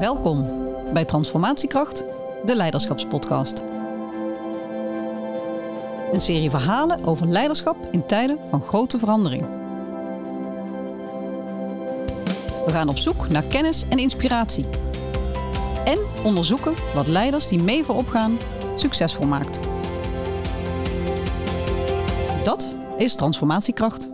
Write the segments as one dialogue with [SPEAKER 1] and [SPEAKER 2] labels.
[SPEAKER 1] Welkom bij Transformatiekracht, de Leiderschapspodcast. Een serie verhalen over leiderschap in tijden van grote verandering. We gaan op zoek naar kennis en inspiratie. En onderzoeken wat leiders die mee voorop gaan succesvol maakt. Dat is Transformatiekracht.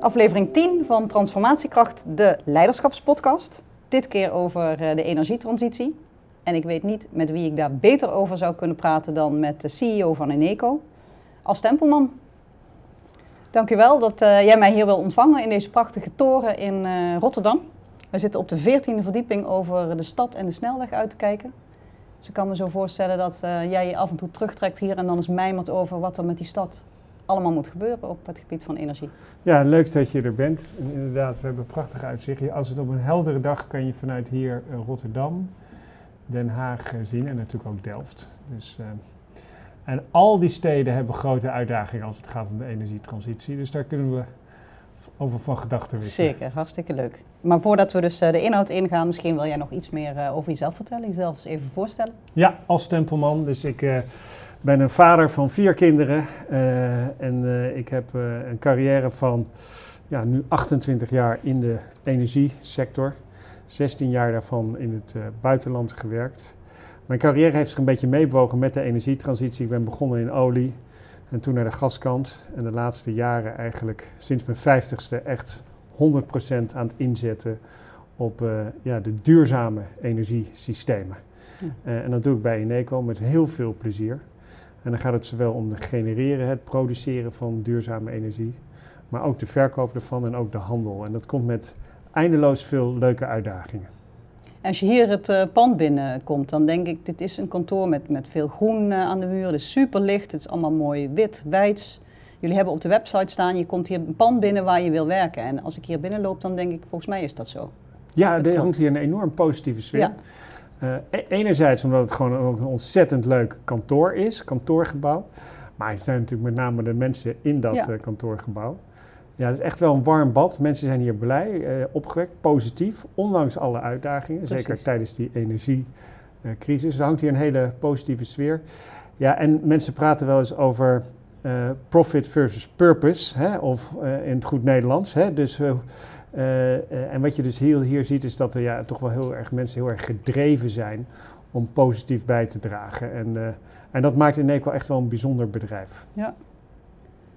[SPEAKER 2] Aflevering 10 van Transformatiekracht, de Leiderschapspodcast. Dit keer over eh, de energietransitie. En ik weet niet met wie ik daar beter over zou kunnen praten dan met de CEO van Eneco, Als Tempelman. Dank u wel dat uh, jij mij hier wil ontvangen in deze prachtige toren in uh, Rotterdam. We zitten op de 14e verdieping over de stad en de snelweg uit te kijken. Dus ik kan me zo voorstellen dat jij je af en toe terugtrekt hier en dan eens mijmert over wat er met die stad allemaal moet gebeuren op het gebied van energie.
[SPEAKER 3] Ja, leuk dat je er bent. En inderdaad, we hebben een prachtig uitzicht. Als het op een heldere dag kan je vanuit hier uh, Rotterdam, Den Haag uh, zien en natuurlijk ook Delft. Dus, uh, en al die steden hebben grote uitdagingen als het gaat om de energietransitie. Dus daar kunnen we over van gedachten wisselen.
[SPEAKER 2] Zeker, hartstikke leuk. Maar voordat we dus de inhoud ingaan, misschien wil jij nog iets meer over jezelf vertellen, jezelf eens even voorstellen.
[SPEAKER 3] Ja, als tempelman. Dus ik ben een vader van vier kinderen uh, en uh, ik heb uh, een carrière van ja, nu 28 jaar in de energiesector. 16 jaar daarvan in het buitenland gewerkt. Mijn carrière heeft zich een beetje meebewogen met de energietransitie. Ik ben begonnen in olie en toen naar de gaskant. En de laatste jaren eigenlijk sinds mijn 50ste echt 100% aan het inzetten op ja, de duurzame energiesystemen. Ja. en dat doe ik bij Eneco met heel veel plezier. En dan gaat het zowel om het genereren, het produceren van duurzame energie, maar ook de verkoop ervan en ook de handel. En dat komt met eindeloos veel leuke uitdagingen.
[SPEAKER 2] Als je hier het uh, pand binnenkomt, dan denk ik, dit is een kantoor met, met veel groen uh, aan de muur. Het is super licht, het is allemaal mooi wit, wijds. Jullie hebben op de website staan, je komt hier een pand binnen waar je wil werken. En als ik hier binnenloop, dan denk ik, volgens mij is dat zo.
[SPEAKER 3] Ja, er hangt hier een enorm positieve sfeer. Ja. Uh, enerzijds omdat het gewoon ook een ontzettend leuk kantoor is, kantoorgebouw. Maar het zijn natuurlijk met name de mensen in dat ja. uh, kantoorgebouw. Ja, het is echt wel een warm bad. Mensen zijn hier blij, uh, opgewekt, positief, ondanks alle uitdagingen. Precies. Zeker tijdens die energiecrisis. er hangt hier een hele positieve sfeer. Ja, en mensen praten wel eens over profit versus purpose, hè, of in het goed Nederlands. Hè, dus en wat je dus hier, hier ziet is dat er ja, toch wel heel erg mensen heel erg gedreven zijn om positief bij te dragen. En, uh, en dat maakt in wel echt wel een bijzonder bedrijf.
[SPEAKER 2] Ja,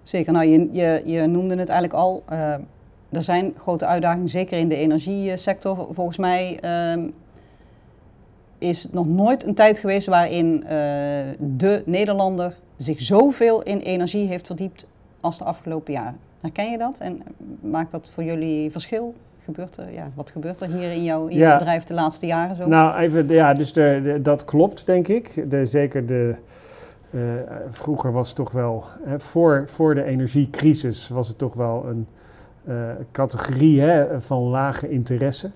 [SPEAKER 2] zeker. Nou, je, je, je noemde het eigenlijk al. er zijn grote uitdagingen, zeker in de energiesector. Volgens mij ehm, is het nog nooit een tijd geweest waarin de Nederlander zich zoveel in energie heeft verdiept als de afgelopen jaren. Herken je dat en maakt dat voor jullie verschil? Gebeurt er, ja, wat gebeurt er hier in jouw, in jouw bedrijf de laatste jaren zo?
[SPEAKER 3] Nou, even, ja, dus de, dat klopt denk ik. De, zeker de, uh, vroeger was het toch wel, hè, voor, voor de energiecrisis was het toch wel een uh, categorie hè, van lage interesse.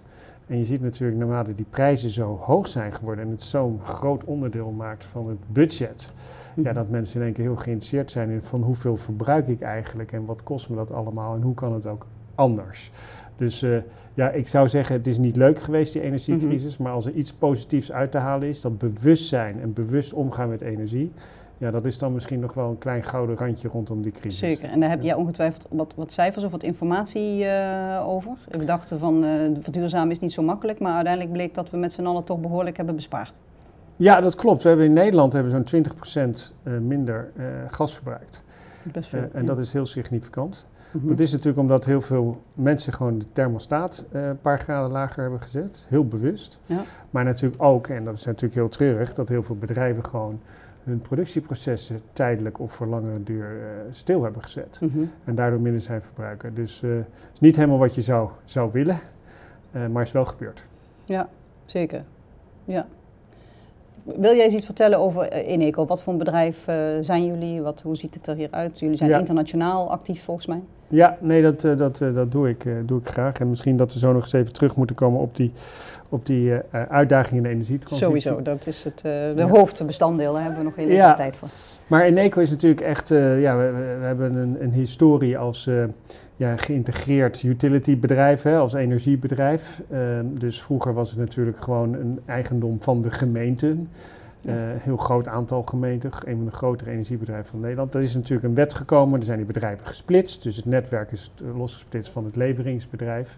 [SPEAKER 3] En je ziet natuurlijk naarmate die prijzen zo hoog zijn geworden en het zo'n groot onderdeel maakt van het budget, ja, dat mensen in één keer heel geïnteresseerd zijn in van hoeveel verbruik ik eigenlijk en wat kost me dat allemaal en hoe kan het ook anders. Dus uh, ja, ik zou zeggen, het is niet leuk geweest, die energiecrisis, mm -hmm. maar als er iets positiefs uit te halen is, dat bewustzijn en bewust omgaan met energie, ja, dat is dan misschien nog wel een klein gouden randje rondom die crisis.
[SPEAKER 2] Zeker, en daar heb jij ongetwijfeld wat, wat cijfers of wat informatie uh, over. We dachten van uh, verduurzamen is niet zo makkelijk, maar uiteindelijk bleek dat we met z'n allen toch behoorlijk hebben bespaard.
[SPEAKER 3] Ja, dat klopt. We hebben in Nederland hebben zo'n 20% uh, minder uh, gas verbruikt.
[SPEAKER 2] Best veel,
[SPEAKER 3] uh, en ja. dat is heel significant. Mm -hmm. Dat is natuurlijk omdat heel veel mensen gewoon de thermostaat een paar graden lager hebben gezet. Heel bewust.
[SPEAKER 2] Ja.
[SPEAKER 3] Maar natuurlijk ook, en dat is natuurlijk heel treurig, dat heel veel bedrijven gewoon hun productieprocessen tijdelijk of voor langere duur stil hebben gezet.
[SPEAKER 2] Mm -hmm.
[SPEAKER 3] En daardoor minder zijn verbruiken. Dus het is niet helemaal wat je zou, zou willen, maar is wel gebeurd.
[SPEAKER 2] Ja, zeker. Ja. Wil jij eens iets vertellen over Eneco? Wat voor een bedrijf uh, zijn jullie? Wat, hoe ziet het er hier uit? Jullie zijn ja. internationaal actief volgens mij.
[SPEAKER 3] Ja, nee, dat, uh, dat, uh, dat doe, ik, doe ik graag. En misschien dat we zo nog eens even terug moeten komen op die, op die uitdagingen in de energietransitie.
[SPEAKER 2] Sowieso, dat is het, de ja. hoofdbestanddeel. Daar hebben we nog heel ja. tijd voor.
[SPEAKER 3] Maar Eneco is natuurlijk echt, ja, we, we hebben een, een, historie als ja, geïntegreerd utility bedrijf hè, als energiebedrijf. Ehm, dus vroeger was het natuurlijk gewoon een eigendom van de gemeenten. Uh, heel groot aantal gemeenten, een van de grotere energiebedrijven van Nederland. Er is natuurlijk een wet gekomen, er zijn die bedrijven gesplitst. Dus het netwerk is losgesplitst van het leveringsbedrijf.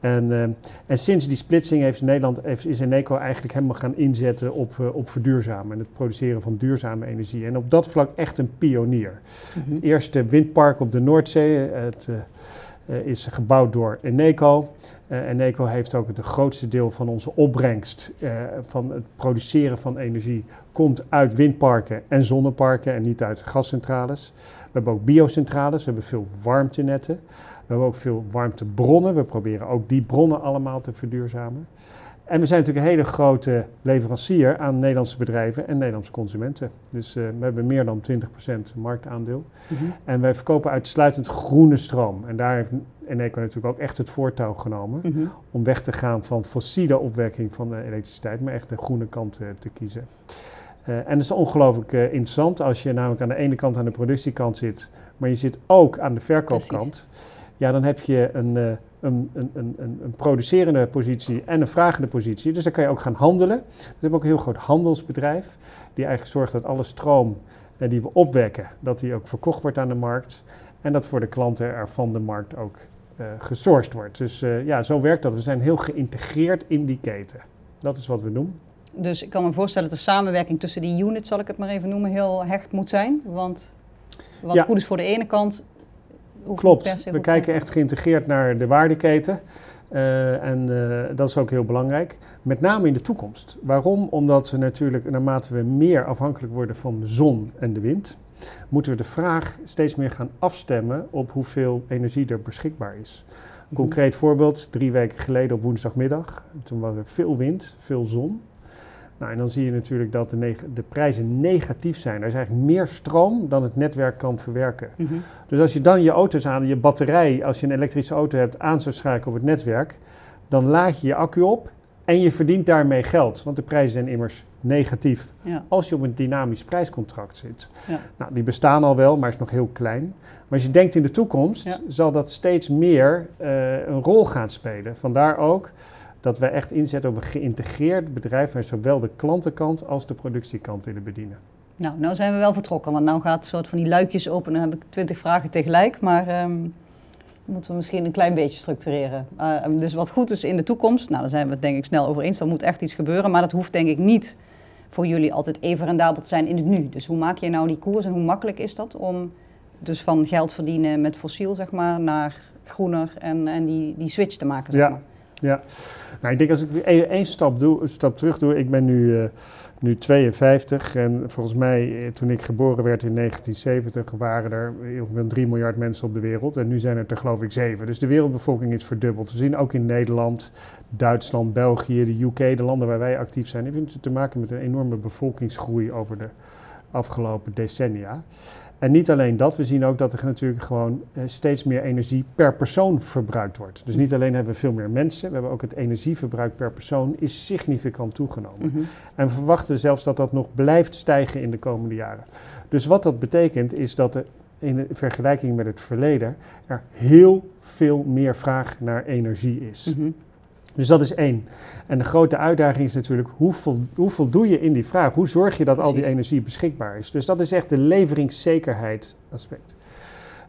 [SPEAKER 3] En, uh, en sinds die splitsing heeft Nederland, heeft, is Eneco eigenlijk helemaal gaan inzetten op, uh, op verduurzamen en het produceren van duurzame energie. En op dat vlak echt een pionier. Mm -hmm. Het eerste windpark op de Noordzee het, uh, is gebouwd door Eneco. Eneco heeft ook het grootste deel van onze opbrengst van het produceren van energie komt uit windparken en zonneparken en niet uit gascentrales. We hebben ook biocentrales, we hebben veel warmtenetten. We hebben ook veel warmtebronnen. We proberen ook die bronnen allemaal te verduurzamen. En we zijn natuurlijk een hele grote leverancier aan Nederlandse bedrijven en Nederlandse consumenten. Dus uh, we hebben meer dan 20% marktaandeel. Mm -hmm. En wij verkopen uitsluitend groene stroom. En daar heeft Eneco natuurlijk ook echt het voortouw genomen mm -hmm. om weg te gaan van fossiele opwekking van de elektriciteit, maar echt de groene kant uh, te kiezen. Uh, en dat is ongelooflijk interessant als je namelijk aan de ene kant aan de productiekant zit, maar je zit ook aan de verkoopkant. Precies ja, dan heb je een, uh, een, een, een, een, producerende positie en een vragende positie. Dus dan kan je ook gaan handelen. We hebben ook een heel groot handelsbedrijf, die eigenlijk zorgt dat alle stroom uh, die we opwekken, dat die ook verkocht wordt aan de markt. En dat voor de klanten er van de markt ook uh, gesourced wordt. Dus ja, zo werkt dat. We zijn heel geïntegreerd in die keten. Dat is wat we doen.
[SPEAKER 2] Dus ik kan me voorstellen dat de samenwerking tussen die units, zal ik het maar even noemen, heel hecht moet zijn. Want wat ja. goed is voor de ene kant,
[SPEAKER 3] Klopt, we kijken echt geïntegreerd naar de waardeketen. Uh, en uh, dat is ook heel belangrijk. Met name in de toekomst. Waarom? Omdat we natuurlijk, naarmate we meer afhankelijk worden van de zon en de wind, moeten we de vraag steeds meer gaan afstemmen op hoeveel energie er beschikbaar is. Een concreet voorbeeld, drie weken geleden op woensdagmiddag. Toen was er veel wind, veel zon. Nou, en dan zie je natuurlijk dat de, de, prijzen negatief zijn. Er is eigenlijk meer stroom dan het netwerk kan verwerken. Mm -hmm. Dus als je dan je auto's aan, je batterij, als je een elektrische auto hebt, aan zou schakelen op het netwerk, dan laad je je accu op en je verdient daarmee geld. Want de prijzen zijn immers negatief ja. als je op een dynamisch prijscontract zit. Ja. Nou, die bestaan al wel, maar is nog heel klein. Maar als je denkt in de toekomst, ja. zal dat steeds meer uh, een rol gaan spelen. Vandaar ook dat wij echt inzetten op een geïntegreerd bedrijf waar zowel de klantenkant als de productiekant willen bedienen.
[SPEAKER 2] Nou, nou zijn we wel vertrokken, want nu gaat een soort van die luikjes open en dan heb ik twintig vragen tegelijk, maar um, moeten we misschien een klein beetje structureren. Uh, dus wat goed is in de toekomst, nou daar zijn we het denk ik snel over eens, er moet echt iets gebeuren, maar dat hoeft denk ik niet voor jullie altijd even rendabel te zijn in het nu. Dus hoe maak je nou die koers en hoe makkelijk is dat om dus van geld verdienen met fossiel zeg maar naar groener en, en die, die switch te maken? Zeg
[SPEAKER 3] ja.
[SPEAKER 2] maar.
[SPEAKER 3] Ja, nou, ik denk als ik één stap, doe, een stap terug doe. Ik ben nu, uh, nu 52 en volgens mij eh, toen ik geboren werd in 1970 waren er ongeveer 3 miljard mensen op de wereld. En nu zijn het er geloof ik 7. Dus de wereldbevolking is verdubbeld. We zien ook in Nederland, Duitsland, België, de UK, de landen waar wij actief zijn, hebben te maken met een enorme bevolkingsgroei over de afgelopen decennia. En niet alleen dat, we zien ook dat er natuurlijk gewoon uh, steeds meer energie per persoon verbruikt wordt. Dus niet alleen hebben we veel meer mensen, we hebben ook het energieverbruik per persoon is significant toegenomen. Mm -hmm. En we verwachten zelfs dat dat nog blijft stijgen in de komende jaren. Dus wat dat betekent is dat er in vergelijking met het verleden er heel veel meer vraag naar energie is. Mm -hmm. Dus dat is één. En de grote uitdaging is natuurlijk, hoe, vol, hoe voldoe je in die vraag? Hoe zorg je dat al die energie beschikbaar is? Dus dat is echt de leveringszekerheid aspect.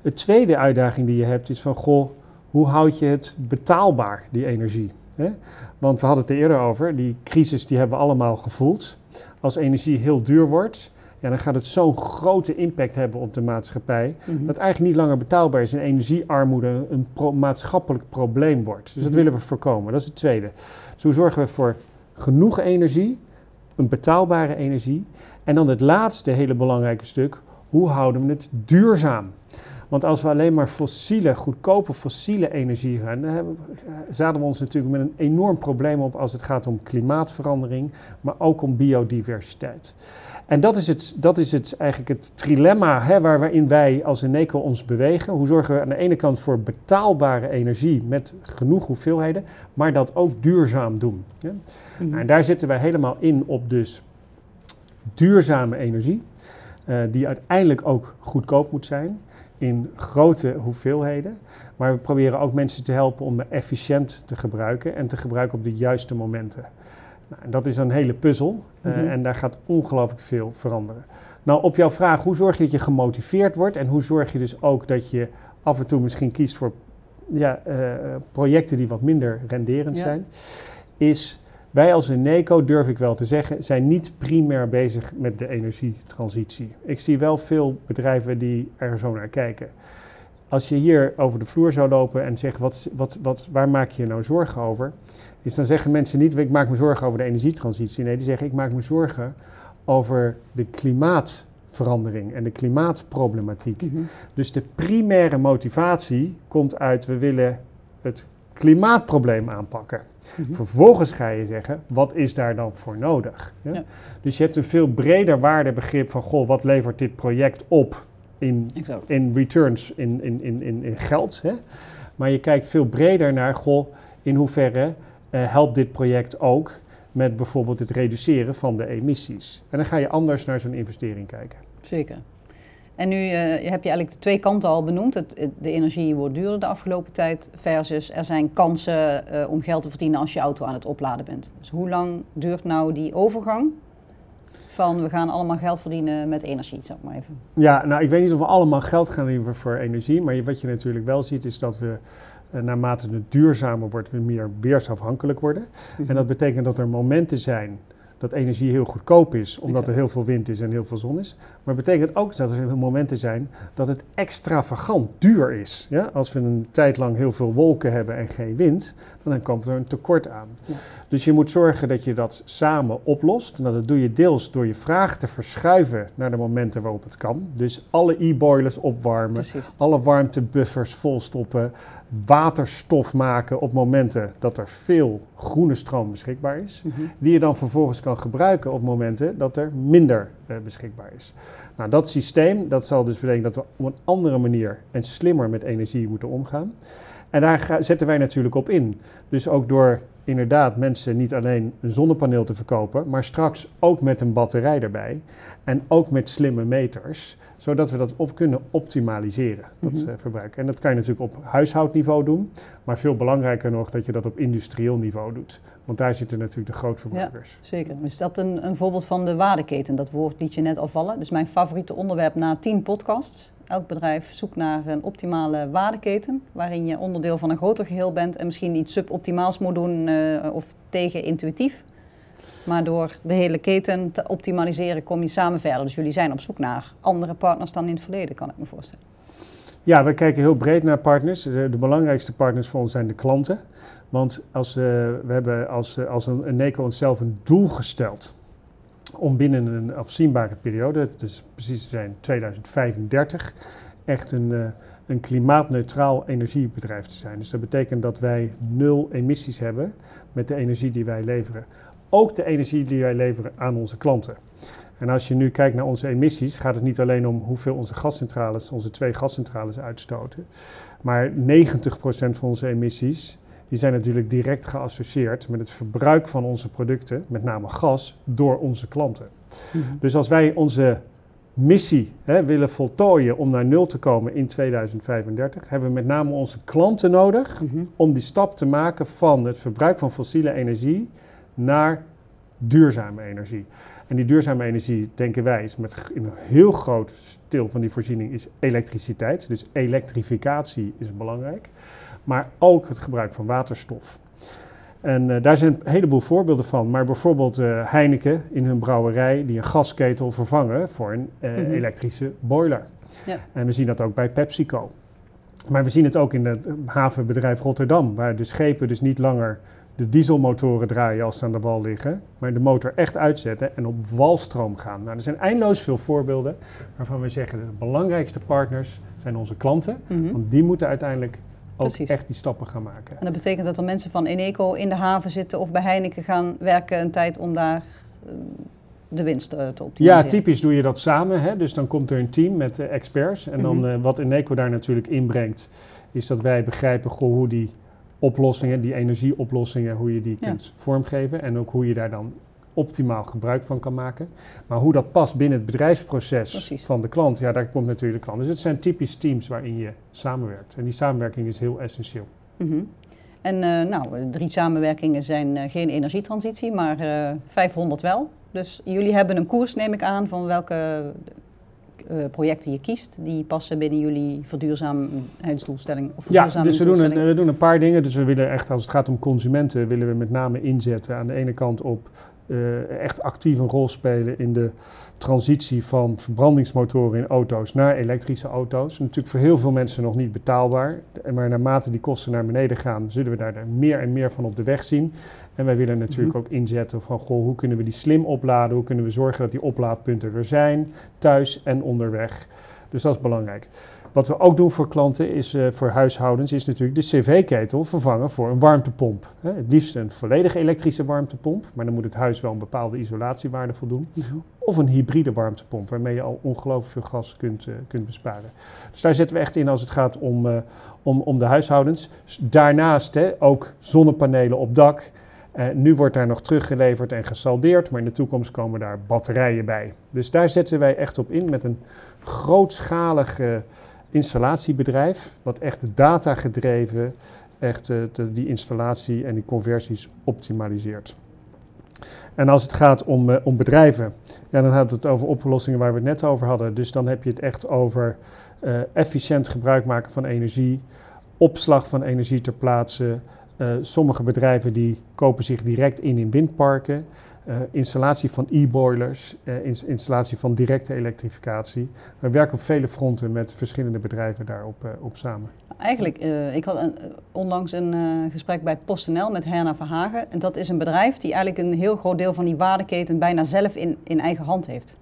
[SPEAKER 3] De tweede uitdaging die je hebt is van, goh, hoe houd je het betaalbaar, die energie? Hè? Want we hadden het er eerder over, die crisis die hebben we allemaal gevoeld. Als energie heel duur wordt, ja, dan gaat het zo'n grote impact hebben op de maatschappij. Mm -hmm. Dat eigenlijk niet langer betaalbaar is en energiearmoede een pro maatschappelijk probleem wordt. Dus dat mm -hmm. willen we voorkomen. Dat is het tweede. Dus hoe zorgen we voor genoeg energie, een betaalbare energie. En dan het laatste hele belangrijke stuk, hoe houden we het duurzaam? Want als we alleen maar fossiele, goedkope fossiele energie gaan, dan hebben, zaden we ons natuurlijk met een enorm probleem op als het gaat om klimaatverandering, maar ook om biodiversiteit. En dat is, het, dat is het, eigenlijk het trilemma hè, waar, waarin wij als Eneco ons bewegen. Hoe zorgen we aan de ene kant voor betaalbare energie met genoeg hoeveelheden, maar dat ook duurzaam doen. Hè? Mm-hmm. En daar zitten wij helemaal in op dus duurzame energie, uh, die uiteindelijk ook goedkoop moet zijn. In grote hoeveelheden. Maar we proberen ook mensen te helpen om efficiënt te gebruiken en te gebruiken op de juiste momenten. Nou, en dat is een hele puzzel uh,
[SPEAKER 2] Mhm.
[SPEAKER 3] en daar gaat ongelooflijk veel veranderen. Nou, op jouw vraag, hoe zorg je dat je gemotiveerd wordt en hoe zorg je dus ook dat je af en toe misschien kiest voor ja, eh, projecten die wat minder renderend
[SPEAKER 2] Ja.
[SPEAKER 3] zijn, is wij als Eneco, durf ik wel te zeggen, zijn niet primair bezig met de energietransitie. Ik zie wel veel bedrijven die er zo naar kijken. Als je hier over de vloer zou lopen en zegt, wat, wat, wat, waar maak je je nou zorgen over? Is dan zeggen mensen niet, ik maak me zorgen over de energietransitie. Nee, die zeggen, ik maak me zorgen over de klimaatverandering en de klimaatproblematiek.
[SPEAKER 2] Mhm.
[SPEAKER 3] Dus de primaire motivatie komt uit, we willen het klimaatprobleem aanpakken.
[SPEAKER 2] Mhm.
[SPEAKER 3] Vervolgens ga je zeggen, wat is daar dan voor nodig? Ja?
[SPEAKER 2] Ja.
[SPEAKER 3] Dus je hebt een veel breder waardebegrip van, goh, wat levert dit project op in,
[SPEAKER 2] Exact.
[SPEAKER 3] in returns, in, in, in, in, in geld? Hè? Maar je kijkt veel breder naar, goh, in hoeverre eh, helpt dit project ook met bijvoorbeeld het reduceren van de emissies? En dan ga je anders naar zo'n investering kijken.
[SPEAKER 2] Zeker. En nu eh, heb je eigenlijk de twee kanten al benoemd. Het, de energie wordt duurder de afgelopen tijd versus er zijn kansen eh, om geld te verdienen als je auto aan het opladen bent. Dus hoe lang duurt nou die overgang van we gaan allemaal geld verdienen met energie, zeg maar even.
[SPEAKER 3] Ja, nou ik weet niet of we allemaal geld gaan leveren voor energie, maar wat je natuurlijk wel ziet is dat we eh, naarmate het duurzamer wordt, we meer weersafhankelijk worden. En dat betekent dat er momenten zijn dat energie heel goedkoop is, omdat er heel veel wind is en heel veel zon is. Maar het betekent ook dat er momenten zijn dat het extravagant duur is. Ja? Als we een tijd lang heel veel wolken hebben en geen wind, dan komt er een tekort aan.
[SPEAKER 2] Ja.
[SPEAKER 3] Dus je moet zorgen dat je dat samen oplost. Nou, dat doe je deels door je vraag te verschuiven naar de momenten waarop het kan. Dus alle e-boilers opwarmen,
[SPEAKER 2] Precies.
[SPEAKER 3] alle warmtebuffers volstoppen, waterstof maken op momenten dat er veel groene stroom beschikbaar is.
[SPEAKER 2] Mhm.
[SPEAKER 3] Die je dan vervolgens kan gebruiken op momenten dat er minder eh, beschikbaar is. Nou, dat systeem, dat zal dus betekenen dat we op een andere manier en slimmer met energie moeten omgaan. En daar zetten wij natuurlijk op in. Dus ook door inderdaad mensen niet alleen een zonnepaneel te verkopen, maar straks ook met een batterij erbij. En ook met slimme meters, zodat we dat op kunnen optimaliseren, dat
[SPEAKER 2] Mhm.
[SPEAKER 3] eh, verbruik. En dat kan je natuurlijk op huishoudniveau doen, maar veel belangrijker nog dat je dat op industrieel niveau doet. Want daar zitten natuurlijk de grootverbruikers.
[SPEAKER 2] Zeker. Is dat een, een voorbeeld van de waardeketen? Dat woord liet je net al vallen. Dat is mijn favoriete onderwerp na tien podcasts. Elk bedrijf zoekt naar een optimale waardeketen, waarin je onderdeel van een groter geheel bent en misschien iets suboptimaals moet doen eh, of tegen-intuïtief. Maar door de hele keten te optimaliseren kom je samen verder. Dus jullie zijn op zoek naar andere partners dan in het verleden, kan ik me voorstellen.
[SPEAKER 3] Ja, we kijken heel breed naar partners. De, de belangrijkste partners voor ons zijn de klanten. Want als, eh, we hebben als, eh, als een, NECO onszelf een doel gesteld om binnen een afzienbare periode, dus precies zijn 2035, echt een, eh, een klimaatneutraal energiebedrijf te zijn. Dus dat betekent dat wij nul emissies hebben met de energie die wij leveren. Ook de energie die wij leveren aan onze klanten. En als je nu kijkt naar onze emissies, gaat het niet alleen om hoeveel onze gascentrales, onze twee gascentrales uitstoten. Maar 90% van onze emissies, die zijn natuurlijk direct geassocieerd met het verbruik van onze producten, met name gas, door onze klanten. Dus als wij onze missie hè, willen voltooien om naar nul te komen in 2035, hebben we met name onze klanten nodig
[SPEAKER 2] Mhm.
[SPEAKER 3] om die stap te maken van het verbruik van fossiele energie naar duurzame energie. En die duurzame energie, denken wij, is met een heel groot deel van die voorziening is elektriciteit. Dus elektrificatie is belangrijk. Maar ook het gebruik van waterstof. En eh, daar zijn een heleboel voorbeelden van. Maar bijvoorbeeld eh, Heineken in hun brouwerij die een gasketel vervangen voor een eh,
[SPEAKER 2] Mhm.
[SPEAKER 3] elektrische boiler.
[SPEAKER 2] Ja.
[SPEAKER 3] En we zien dat ook bij PepsiCo. Maar we zien het ook in het havenbedrijf Rotterdam, waar de schepen dus niet langer de dieselmotoren draaien als ze aan de wal liggen, maar de motor echt uitzetten en op walstroom gaan. Nou, er zijn eindeloos veel voorbeelden waarvan we zeggen de belangrijkste partners zijn onze klanten,
[SPEAKER 2] Mhm.
[SPEAKER 3] want die moeten uiteindelijk ook
[SPEAKER 2] Precies.
[SPEAKER 3] echt die stappen gaan maken.
[SPEAKER 2] En dat betekent dat er mensen van Eneco in de haven zitten of bij Heineken gaan werken een tijd om daar eh, de winst eh, te
[SPEAKER 3] Ja,
[SPEAKER 2] optimaliseren.
[SPEAKER 3] typisch doe je dat samen. Hè? Dus dan komt er een team met experts. En dan
[SPEAKER 2] Mhm.
[SPEAKER 3] eh, wat Eneco daar natuurlijk inbrengt, is dat wij begrijpen goh, hoe die oplossingen, die energieoplossingen, hoe je die
[SPEAKER 2] Ja.
[SPEAKER 3] kunt vormgeven. En ook hoe je daar dan optimaal gebruik van kan maken. Maar hoe dat past binnen het bedrijfsproces
[SPEAKER 2] Precies.
[SPEAKER 3] van de klant, ja, daar komt natuurlijk de klant. Dus het zijn typisch teams waarin je samenwerkt. En die samenwerking is heel essentieel.
[SPEAKER 2] Mhm. En eh, nou, drie samenwerkingen zijn eh, geen energietransitie, maar eh 500 wel. Dus jullie hebben een koers, neem ik aan, van welke eh, projecten je kiest. Die passen binnen jullie verduurzaamheidsdoelstelling. Of
[SPEAKER 3] Ja, dus we doen, een,
[SPEAKER 2] verduurzamingsdoelstelling.
[SPEAKER 3] we doen een paar dingen. Dus we willen echt, als het gaat om consumenten, willen we met name inzetten aan de ene kant op eh, echt actief een rol spelen in de transitie van verbrandingsmotoren in auto's naar elektrische auto's. Natuurlijk voor heel veel mensen nog niet betaalbaar. Maar naarmate die kosten naar beneden gaan, zullen we daar meer en meer van op de weg zien. En wij willen natuurlijk
[SPEAKER 2] Mhm.
[SPEAKER 3] ook inzetten van, goh, hoe kunnen we die slim opladen? Hoe kunnen we zorgen dat die oplaadpunten er zijn, thuis en onderweg? Dus dat is belangrijk. Wat we ook doen voor klanten, is eh, voor huishoudens, is natuurlijk de cv-ketel vervangen voor een warmtepomp. Hè, het liefst een volledig elektrische warmtepomp, maar dan moet het huis wel een bepaalde isolatiewaarde voldoen.
[SPEAKER 2] Mhm.
[SPEAKER 3] Of een hybride warmtepomp, waarmee je al ongelooflijk veel gas kunt, eh, kunt besparen. Dus daar zetten we echt in als het gaat om, eh, om, om de huishoudens. Daarnaast hè, ook zonnepanelen op dak. Eh, nu wordt daar nog teruggeleverd en gesaldeerd, maar in de toekomst komen daar batterijen bij. Dus daar zetten wij echt op in met een grootschalig eh, installatiebedrijf, wat echt data gedreven, echt eh, de- die installatie en die conversies optimaliseert. En als het gaat om, om bedrijven, ja, dan gaat het over oplossingen waar we het net over hadden. Dus dan heb je het echt over efficiënt gebruik maken van energie, opslag van energie ter plaatse. Eh, sommige bedrijven die kopen zich direct in in windparken. Eh, installatie van e-boilers, eh, ins- installatie van directe elektrificatie. We werken op vele fronten met verschillende bedrijven daarop op samen.
[SPEAKER 2] Eigenlijk, ik had onlangs een gesprek bij PostNL met Herna Verhagen. En dat is een bedrijf die eigenlijk een heel groot deel van die waardeketen bijna zelf in, in eigen hand heeft.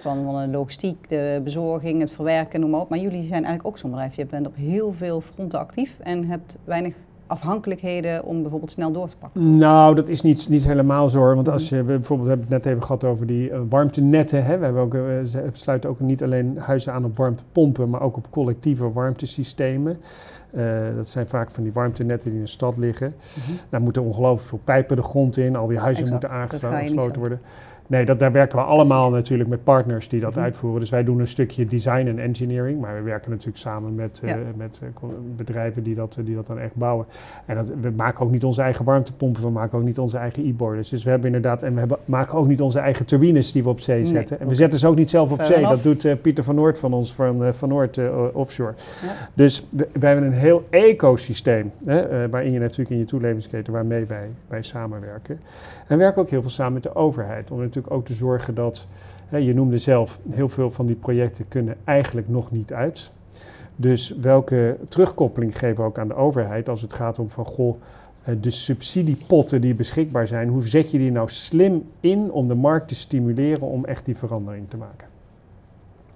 [SPEAKER 2] Van, van de logistiek, de bezorging, het verwerken, noem maar op. Maar jullie zijn eigenlijk ook zo'n bedrijf. Je bent op heel veel fronten actief en hebt weinig afhankelijkheden om bijvoorbeeld snel door te pakken.
[SPEAKER 3] Nou, dat is niet, niet helemaal zo hoor. Want als je we bijvoorbeeld, we hebben het net even gehad over die eh, warmtenetten. Hè. We hebben ook, eh, sluiten ook niet alleen huizen aan op warmtepompen, maar ook op collectieve warmtesystemen. Eh, dat zijn vaak van die warmtenetten die in de stad liggen. Daar moeten ongelooflijk veel pijpen de grond in. Al die huizen
[SPEAKER 2] Exact,
[SPEAKER 3] moeten aangesloten worden. Nee, dat, daar werken we allemaal natuurlijk met partners die dat
[SPEAKER 2] Mhm.
[SPEAKER 3] uitvoeren. Dus wij doen een stukje design en engineering. Maar we werken natuurlijk samen met, eh, met eh, bedrijven die dat, eh, die dat dan echt bouwen. En dat, we maken ook niet onze eigen warmtepompen, we maken ook niet onze eigen e-boilers. Dus we hebben inderdaad, en we hebben, maken ook niet onze eigen turbines die we op zee
[SPEAKER 2] Nee,
[SPEAKER 3] zetten. En we zetten ze ook niet zelf op
[SPEAKER 2] Fair
[SPEAKER 3] zee.
[SPEAKER 2] enough.
[SPEAKER 3] Dat doet Pieter van Noord van ons, van, van Noord Offshore.
[SPEAKER 2] Ja.
[SPEAKER 3] Dus we, wij hebben een heel ecosysteem, hè, waarin je natuurlijk in je toeleveringsketen, waarmee wij, wij samenwerken. En we werken ook heel veel samen met de overheid, om ook te zorgen dat, hè, je noemde zelf, heel veel van die projecten kunnen eigenlijk nog niet uit. Dus welke terugkoppeling geven we ook aan de overheid als het gaat om van, goh, eh, de subsidiepotten die beschikbaar zijn, hoe zet je die nou slim in om de markt te stimuleren om echt die verandering te maken?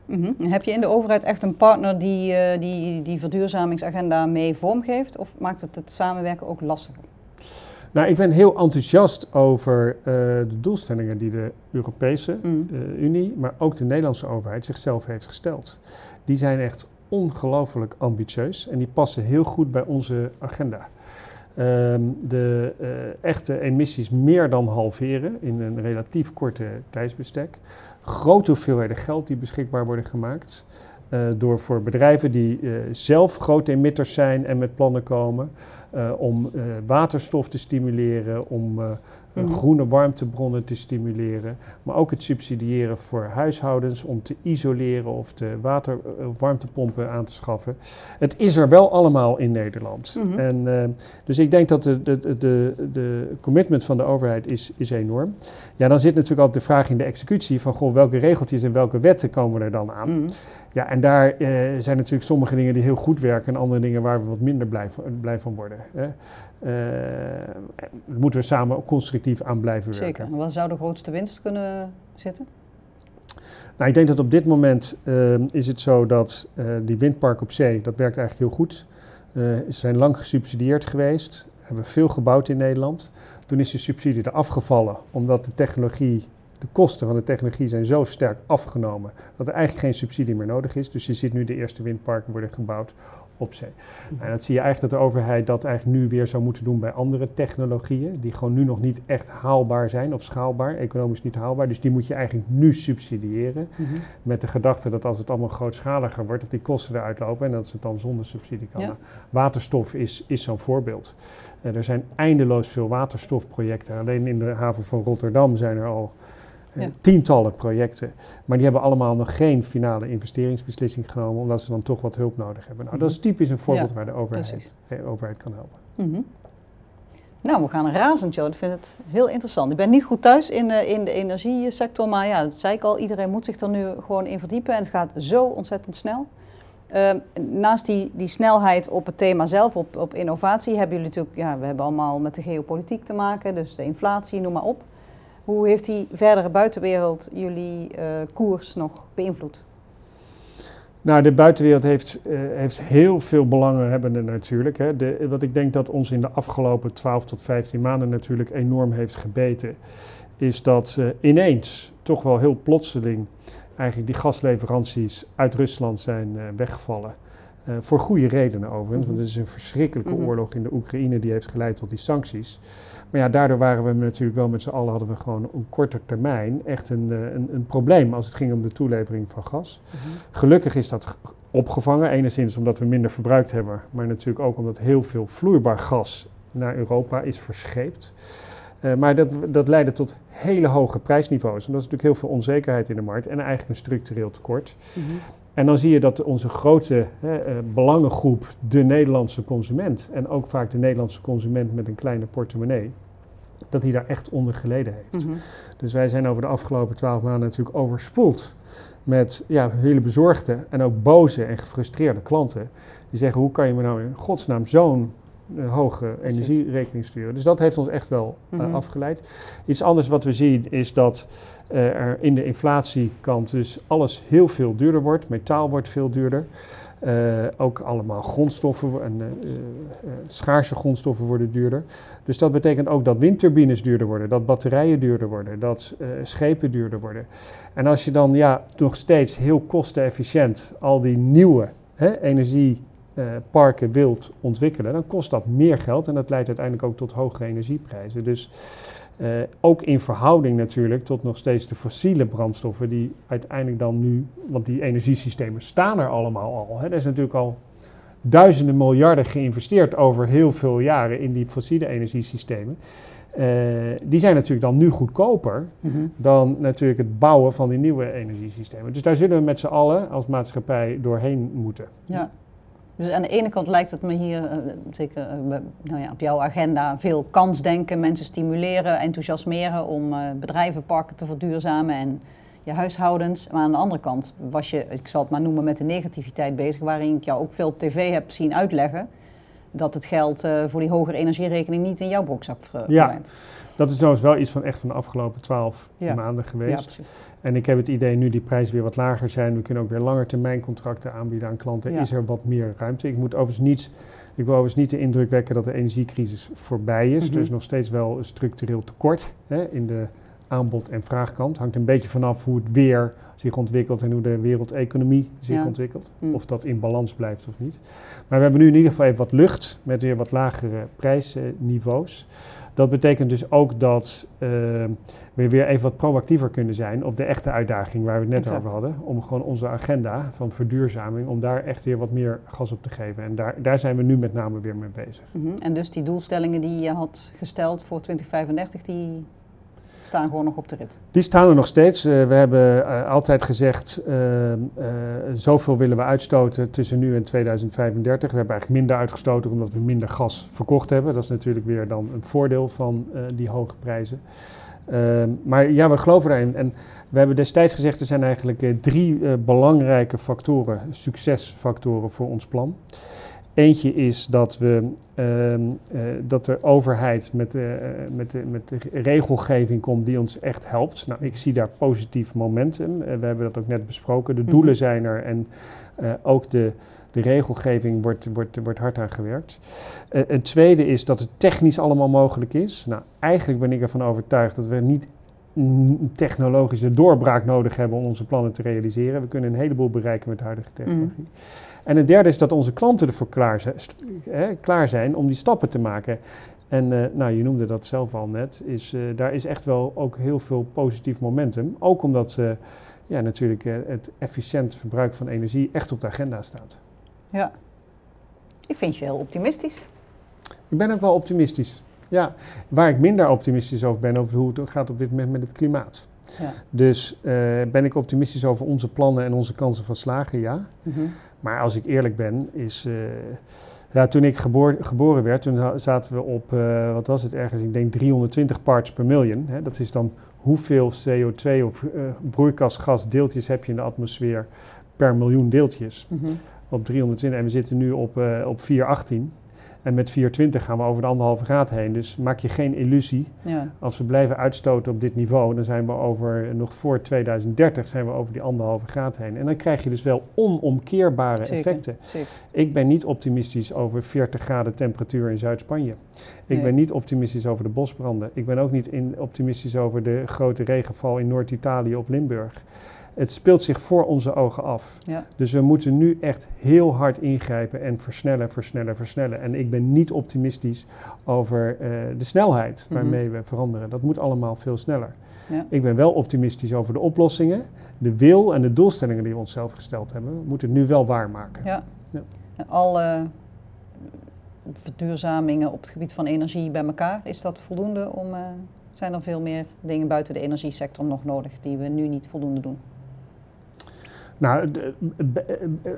[SPEAKER 2] Mhm. Heb je in de overheid echt een partner die eh, die, die verduurzamingsagenda mee vormgeeft? Of maakt het het samenwerken ook lastiger?
[SPEAKER 3] Nou, ik ben heel enthousiast over eh, de doelstellingen die de Europese
[SPEAKER 2] Mm.
[SPEAKER 3] eh, Unie, maar ook de Nederlandse overheid zichzelf heeft gesteld. Die zijn echt ongelooflijk ambitieus en die passen heel goed bij onze agenda. Ehm, de eh, echte emissies meer dan halveren in een relatief korte tijdsbestek. Grote hoeveelheden geld die beschikbaar worden gemaakt. door voor bedrijven die zelf grote emitters zijn en met plannen komen. Eh, om eh, waterstof te stimuleren, om
[SPEAKER 2] Mhm.
[SPEAKER 3] groene warmtebronnen te stimuleren. Maar ook het subsidiëren voor huishoudens om te isoleren of de water, eh, warmtepompen aan te schaffen. Het is er wel allemaal in Nederland.
[SPEAKER 2] Mhm.
[SPEAKER 3] En, eh, dus ik denk dat de, de, de, de, de commitment van de overheid is, is enorm. Ja, dan zit natuurlijk altijd de vraag in de executie van goh, welke regeltjes en welke wetten komen er dan aan.
[SPEAKER 2] Mhm.
[SPEAKER 3] Ja, en daar eh, zijn natuurlijk sommige dingen die heel goed werken en andere dingen waar we wat minder blij van, blij van worden. Hè. Eh, daar moeten we samen constructief aan blijven werken.
[SPEAKER 2] Zeker. En Wat zou de grootste winst kunnen zitten?
[SPEAKER 3] Nou, ik denk dat op dit moment eh, is het zo dat eh, die windpark op zee, dat werkt eigenlijk heel goed. Ze zijn lang gesubsidieerd geweest, hebben veel gebouwd in Nederland. Toen is de subsidie er afgevallen, omdat de technologie, de kosten van de technologie zijn zo sterk afgenomen, dat er eigenlijk geen subsidie meer nodig is. Dus je ziet nu de eerste windparken worden gebouwd op zee. En dat zie je eigenlijk dat de overheid dat eigenlijk nu weer zou moeten doen bij andere technologieën, die gewoon nu nog niet echt haalbaar zijn of schaalbaar, economisch niet haalbaar. Dus die moet je eigenlijk nu subsidiëren. Mhm. Met de gedachte dat als het allemaal grootschaliger wordt, dat die kosten eruit lopen en dat ze het dan zonder subsidie kan. Waterstof is, is zo'n voorbeeld. Uh, er zijn eindeloos veel waterstofprojecten. Alleen in de haven van Rotterdam zijn er al tientallen projecten. Maar die hebben allemaal nog geen finale investeringsbeslissing genomen, omdat ze dan toch wat hulp nodig hebben. Nou, dat is mhm. typisch een voorbeeld waar de overheid, de overheid kan helpen.
[SPEAKER 2] Mm Nou, we gaan razend, joh. Ik vind het heel interessant. Ik ben niet goed thuis in, uh, in de energiesector, maar ja, dat zei ik al, iedereen moet zich er nu gewoon in verdiepen. En het gaat zo ontzettend snel. Uh, naast die, die snelheid op het thema zelf, op, op innovatie, hebben jullie natuurlijk, ja, we hebben allemaal met de geopolitiek te maken, dus de inflatie, noem maar op. Hoe heeft die verdere buitenwereld jullie uh, koers nog beïnvloed?
[SPEAKER 3] Nou, de buitenwereld heeft, uh, heeft heel veel belanghebbenden natuurlijk. Hè. De, wat ik denk dat ons in de afgelopen 12 tot 15 maanden natuurlijk enorm heeft gebeten, is dat ineens, toch wel heel plotseling, eigenlijk die gasleveranties uit Rusland zijn weggevallen. Voor goede redenen overigens, want het is een verschrikkelijke mhm. oorlog in de Oekraïne die heeft geleid tot die sancties. Maar ja, daardoor waren we natuurlijk wel met z'n allen, hadden we gewoon op korte termijn echt een, eh, een, een, probleem als het ging om de toelevering van gas. Mhm. Gelukkig is dat opgevangen, enigszins omdat we minder verbruikt hebben, maar natuurlijk ook omdat heel veel vloeibaar gas naar Europa is verscheept. Uh, maar dat, dat leidde tot hele hoge prijsniveaus. En dat is natuurlijk heel veel onzekerheid in de markt en eigenlijk een structureel tekort. Mhm. En dan zie je dat onze grote hè, eh, belangengroep, de Nederlandse consument, en ook vaak de Nederlandse consument met een kleine portemonnee, dat hij daar echt onder geleden heeft. Mhm. Dus wij zijn over de afgelopen twaalf maanden natuurlijk overspoeld met ja, hele bezorgde en ook boze en gefrustreerde klanten. Die zeggen, hoe kan je me nou in godsnaam zo'n hoge energierekening sturen? Dus dat heeft ons echt wel uh, afgeleid. Iets anders wat we zien is dat uh, er in de inflatiekant dus alles heel veel duurder wordt. Metaal wordt veel duurder. Uh, ook allemaal grondstoffen en uh, schaarse grondstoffen worden duurder. Dus dat betekent ook dat windturbines duurder worden, dat batterijen duurder worden, dat schepen duurder worden. En als je dan ja, nog steeds heel kostenefficiënt al die nieuwe hè, energieparken wilt ontwikkelen, dan kost dat meer geld en dat leidt uiteindelijk ook tot hogere energieprijzen. Dus uh, ook in verhouding natuurlijk tot nog steeds de fossiele brandstoffen die uiteindelijk dan nu, want die energiesystemen staan er allemaal al. Hè. Er is natuurlijk al duizenden miljarden geïnvesteerd over heel veel jaren in die fossiele energiesystemen. Uh, die zijn natuurlijk dan nu goedkoper mm -hmm. dan natuurlijk het bouwen van die nieuwe energiesystemen. Dus daar zullen we met z'n allen als maatschappij doorheen moeten.
[SPEAKER 2] Ja. Dus aan de ene kant lijkt het me hier, uh, zeker uh, nou ja, op jouw agenda, veel kansdenken, mensen stimuleren, enthousiasmeren om uh, bedrijvenparken te verduurzamen en je huishoudens. Maar aan de andere kant was je, ik zal het maar noemen, met de negativiteit bezig, waarin ik jou ook veel op tv heb zien uitleggen dat het geld voor die hogere energierekening niet in jouw broekzak verdwijnt. Ja,
[SPEAKER 3] dat is trouwens wel iets van echt van de afgelopen twaalf maanden geweest. Ja, en ik heb het idee, nu die prijzen weer wat lager zijn, we kunnen ook weer langer termijn contracten aanbieden aan klanten, is er wat meer ruimte. Ik moet overigens niet, ik wil overigens niet de indruk wekken dat de energiecrisis voorbij is. Mhm. Er is nog steeds wel een structureel tekort hè, in de aanbod- en vraagkant. Hangt een beetje vanaf hoe het weer zich ontwikkelt en hoe de wereldeconomie zich ontwikkelt. Mm. Of dat in balans blijft of niet. Maar we hebben nu in ieder geval even wat lucht met weer wat lagere prijsniveaus. Dat betekent dus ook dat uh, we weer even wat proactiever kunnen zijn op de echte uitdaging waar we het net over hadden. Om gewoon onze agenda van verduurzaming, om daar echt weer wat meer gas op te geven. En daar, daar zijn we nu met name weer mee bezig.
[SPEAKER 2] Mm -hmm. En dus die doelstellingen die je had gesteld voor 2035, die staan gewoon nog op de rit?
[SPEAKER 3] Die staan er nog steeds. Uh, we hebben uh, altijd gezegd, uh, zoveel willen we uitstoten tussen nu en 2035. We hebben eigenlijk minder uitgestoten omdat we minder gas verkocht hebben. Dat is natuurlijk weer dan een voordeel van die hoge prijzen. Ehm, maar ja, we geloven daarin. En we hebben destijds gezegd, er zijn eigenlijk drie belangrijke factoren, succesfactoren voor ons plan. Eentje is dat, we, uh, uh, dat de overheid met, uh, met, de, met de regelgeving komt die ons echt helpt. Nou, ik zie daar positief momentum. we hebben dat ook net besproken. De doelen mhm. zijn er en ook de, de regelgeving wordt, wordt, wordt hard aan gewerkt. een tweede is dat het technisch allemaal mogelijk is. Nou, eigenlijk ben ik ervan overtuigd dat we niet een technologische doorbraak nodig hebben om onze plannen te realiseren. We kunnen een heleboel bereiken met de huidige technologie. En het derde is dat onze klanten ervoor klaar zijn, hè, klaar zijn om die stappen te maken. En eh, nou, je noemde dat zelf al net, is, eh, daar is echt wel ook heel veel positief momentum. Ook omdat uh, ja, natuurlijk het efficiënt verbruik van energie echt op de agenda staat.
[SPEAKER 2] Ja, ik vind je heel optimistisch.
[SPEAKER 3] Ik ben ook wel optimistisch. Ja, waar ik minder optimistisch over ben, over hoe het gaat op dit moment met het klimaat. Ja. Dus ben ik optimistisch over onze plannen en onze kansen van slagen, ja. Mhm. Maar als ik eerlijk ben, is ja, toen ik geboren werd, toen zaten we op, uh, wat was het ergens, ik denk 320 parts per million. Hè? Dat is dan hoeveel CO2 of uh, broeikasgasdeeltjes heb je in de atmosfeer per miljoen deeltjes. Mm -hmm. Op 320 en we zitten nu op, op 418. En met 420 gaan we over de anderhalve graad heen. Dus maak je geen illusie. Ja. Als we blijven uitstoten op dit niveau, dan zijn we over, nog voor 2030 zijn we over die anderhalve graad heen. En dan krijg je dus wel onomkeerbare effecten. Zeker. Ik ben niet optimistisch over 40 graden temperatuur in Zuid-Spanje. Ik ben niet optimistisch over de bosbranden. Ik ben ook niet in optimistisch over de grote regenval in Noord-Italië of Limburg het speelt zich voor onze ogen af. Ja. Dus we moeten nu echt heel hard ingrijpen en versnellen, versnellen, versnellen. En ik ben niet optimistisch over uh, de snelheid mhm. waarmee we veranderen. Dat moet allemaal veel sneller. Ja. Ik ben wel optimistisch over de oplossingen, de wil en de doelstellingen die we onszelf gesteld hebben. We moeten het nu wel waarmaken.
[SPEAKER 2] Ja. ja. En alle verduurzamingen op het gebied van energie bij elkaar, is dat voldoende om... Uh, zijn er veel meer dingen buiten de energiesector nog nodig die we nu niet voldoende doen?
[SPEAKER 3] Nou,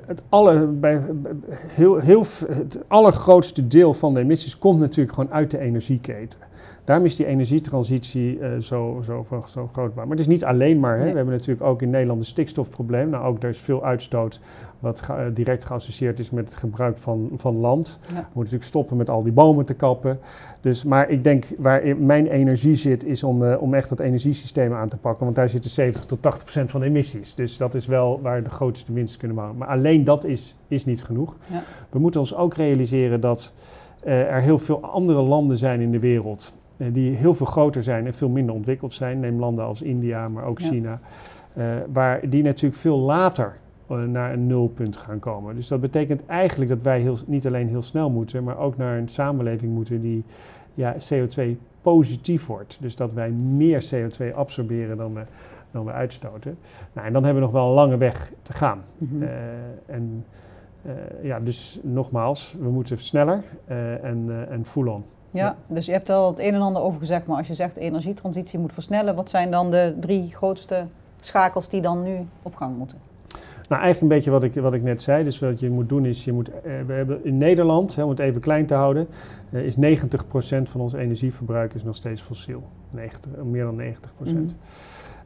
[SPEAKER 3] het, alle, bij, heel, heel, het allergrootste deel van de emissies komt natuurlijk gewoon uit de energieketen. Daarom is die energietransitie uh, zo, zo, zo groot. Maar het is niet alleen maar. Hè. We hebben natuurlijk ook in Nederland een stikstofprobleem. Nou, ook er is veel uitstoot wat uh, direct geassocieerd is met het gebruik van, van land. We moeten natuurlijk stoppen met al die bomen te kappen. Dus, maar ik denk waar mijn energie zit, is om, uh, om echt dat energiesysteem aan te pakken. Want daar zitten 70 tot 80 procent van de emissies. Dus dat is wel waar de grootste winst kunnen maken. Maar alleen dat is, is niet genoeg. Ja. We moeten ons ook realiseren dat er heel veel andere landen zijn in de wereld eh, die heel veel groter zijn en veel minder ontwikkeld zijn. Neem landen als India, maar ook China. Uh, waar die natuurlijk veel later uh, naar een nulpunt gaan komen. Dus dat betekent eigenlijk dat wij heel, niet alleen heel snel moeten, maar ook naar een samenleving moeten die ja, CO2 positief wordt. Dus dat wij meer CO2 absorberen dan we, dan we uitstoten. Nou, en dan hebben we nog wel een lange weg te gaan. Mm -hmm. en ja, dus nogmaals, we moeten sneller en, en full on.
[SPEAKER 2] Ja, dus je hebt al het een en ander over gezegd, maar als je zegt energietransitie moet versnellen, wat zijn dan de drie grootste schakels die dan nu op gang moeten?
[SPEAKER 3] Nou, eigenlijk een beetje wat ik, wat ik net zei. Dus wat je moet doen is, je moet, eh, we hebben in Nederland, hè, om het even klein te houden, uh, is 90% van ons energieverbruik is nog steeds fossiel. 90, meer dan 90%. Mm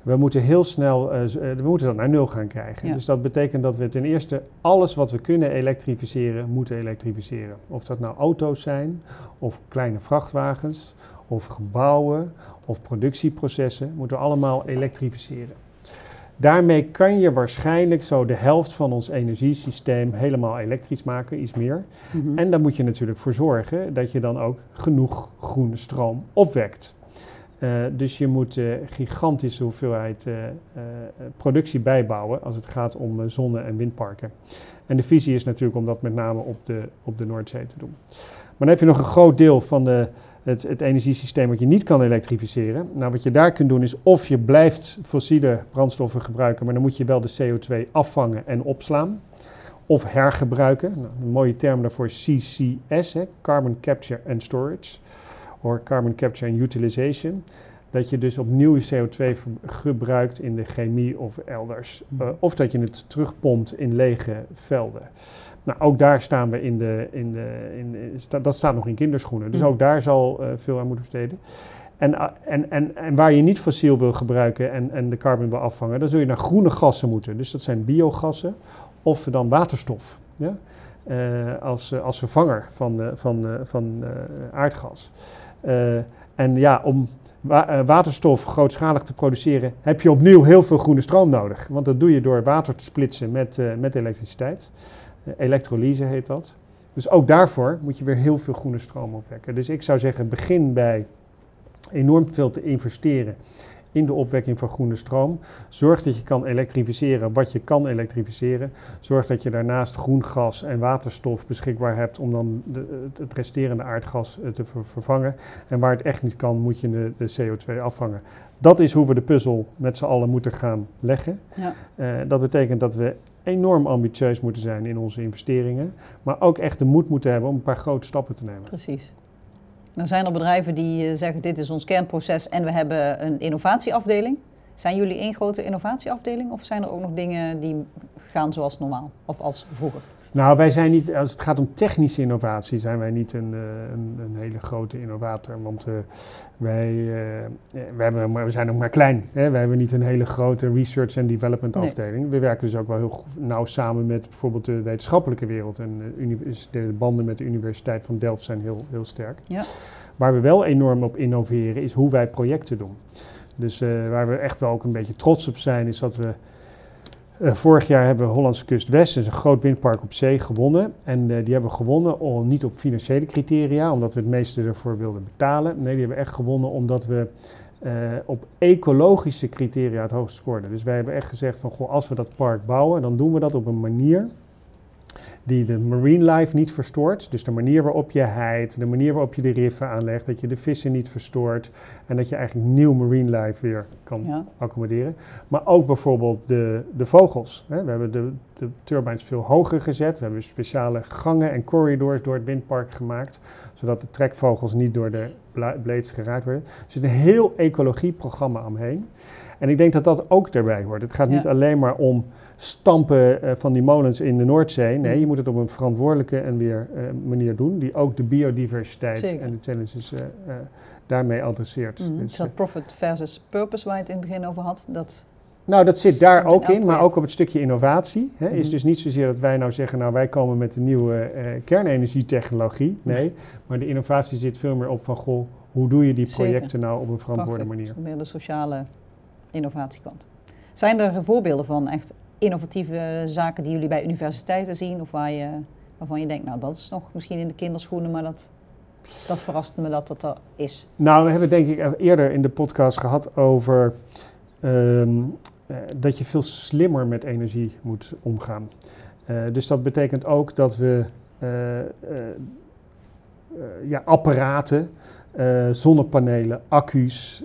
[SPEAKER 3] we moeten heel snel, uh, we moeten dat naar nul gaan krijgen. Dus dat betekent dat we ten eerste alles wat we kunnen elektrificeren, moeten elektrificeren. Of dat nou auto's zijn, of kleine vrachtwagens, of gebouwen, of productieprocessen, moeten we allemaal elektrificeren. Daarmee kan je waarschijnlijk zo de helft van ons energiesysteem helemaal elektrisch maken, iets meer. Mhm. En daar moet je natuurlijk voor zorgen dat je dan ook genoeg groene stroom opwekt. Uh, dus je moet uh, gigantische hoeveelheid uh, productie bijbouwen als het gaat om zonne- en windparken. En de visie is natuurlijk om dat met name op de, op de Noordzee te doen. Maar dan heb je nog een groot deel van de, het, het, energiesysteem wat je niet kan elektrificeren. Nou, wat je daar kunt doen is of je blijft fossiele brandstoffen gebruiken, maar dan moet je wel de CO2 afvangen en opslaan. Of hergebruiken. Nou, een mooie term daarvoor is CCS, Carbon Capture and Storage or carbon capture and utilization. Dat je dus opnieuw CO2 gebruikt in de chemie of elders. Hmm. Uh, of dat je het terugpompt in lege velden. Nou, ook daar staan we in de. In de in, sta, dat staat nog in kinderschoenen. Dus hmm. ook daar zal uh, veel aan moeten besteden. En, uh, en, en, en waar je niet fossiel wil gebruiken en, en de carbon wil afvangen, dan zul je naar groene gassen moeten. Dus dat zijn biogassen of dan waterstof. Ja? Als, als vervanger van, van, van aardgas. Uh, en ja, om uh, waterstof grootschalig te produceren, heb je opnieuw heel veel groene stroom nodig. Want dat doe je door water te splitsen met, uh, met elektriciteit. elektrolyse heet dat. Dus ook daarvoor moet je weer heel veel groene stroom opwekken. Dus ik zou zeggen, begin bij enorm veel te investeren in de opwekking van groene stroom. Zorg dat je kan elektrificeren wat je kan elektrificeren. Zorg dat je daarnaast groen gas en waterstof beschikbaar hebt om dan de, het resterende aardgas te vervangen. En waar het echt niet kan, moet je de, de CO2 afvangen. Dat is hoe we de puzzel met z'n allen moeten gaan leggen. Ja. Uh, dat betekent dat we enorm ambitieus moeten zijn in onze investeringen, maar ook echt de moed moeten hebben om een paar grote stappen te nemen.
[SPEAKER 2] Precies. Nou zijn er bedrijven die eh, zeggen dit is ons kernproces en we hebben een innovatieafdeling. Zijn jullie één grote innovatieafdeling of zijn er ook nog dingen die gaan zoals normaal of als vroeger?
[SPEAKER 3] Nou, wij zijn niet, als het gaat om technische innovatie, zijn wij niet een, eh, een, een hele grote innovator. Want uh, wij, uh, we, hebben, we zijn ook maar klein. Hè? Wij hebben niet een hele grote research en development afdeling. We werken dus ook wel heel nauw samen met bijvoorbeeld de wetenschappelijke wereld. En de banden met de Universiteit van Delft zijn heel, heel sterk. Ja. Waar we wel enorm op innoveren is hoe wij projecten doen. Dus waar we echt wel ook een beetje trots op zijn, is dat we uh, vorig jaar hebben we Hollandse Kust West, is een groot windpark op zee, gewonnen. En uh, die hebben we gewonnen om, niet op financiële criteria, omdat we het meeste ervoor wilden betalen. Nee, die hebben we echt gewonnen omdat we uh, op ecologische criteria het hoogst scoorden. Dus wij hebben echt gezegd van, goh, als we dat park bouwen, dan doen we dat op een manier die de marine life niet verstoort. Dus de manier waarop je heid, de manier waarop je de riffen aanlegt, dat je de vissen niet verstoort en dat je eigenlijk nieuw marine life weer kan accommoderen. Maar ook bijvoorbeeld de, de vogels. Hè. We hebben de, de turbines veel hoger gezet. We hebben speciale gangen en corridors door het windpark gemaakt, zodat de trekvogels niet door de blades geraakt worden. Er zit een heel ecologieprogramma omheen. En ik denk dat dat ook erbij hoort. Het gaat niet alleen maar om stampen uh, van die molens in de Noordzee. Nee, mm. je moet het op een verantwoordelijke en weer uh, manier doen, die ook de biodiversiteit Zeker. en de challenges uh, daarmee adresseert.
[SPEAKER 2] Mm. Dus, dat profit versus purpose waar je het in het begin over had, dat...
[SPEAKER 3] Nou, dat zit daar ook in, maar ook op het stukje innovatie. Hè, Is mm. dus niet zozeer dat wij nou zeggen, nou wij komen met een nieuwe kernenergietechnologie. Nee, maar de innovatie zit veel meer op van, goh, hoe doe je die projecten Zeker. nou op een verantwoorde manier?
[SPEAKER 2] meer de sociale innovatiekant. Zijn er voorbeelden van echt innovatieve zaken die jullie bij universiteiten zien? Of waar je, waarvan je denkt, nou dat is nog misschien in de kinderschoenen, maar dat, dat verrast me dat dat er is.
[SPEAKER 3] Nou, we hebben denk ik eerder in de podcast gehad over ehm, eh, dat je veel slimmer met energie moet omgaan. Uh, dus dat betekent ook dat we uh, ja, apparaten, zonnepanelen, accu's,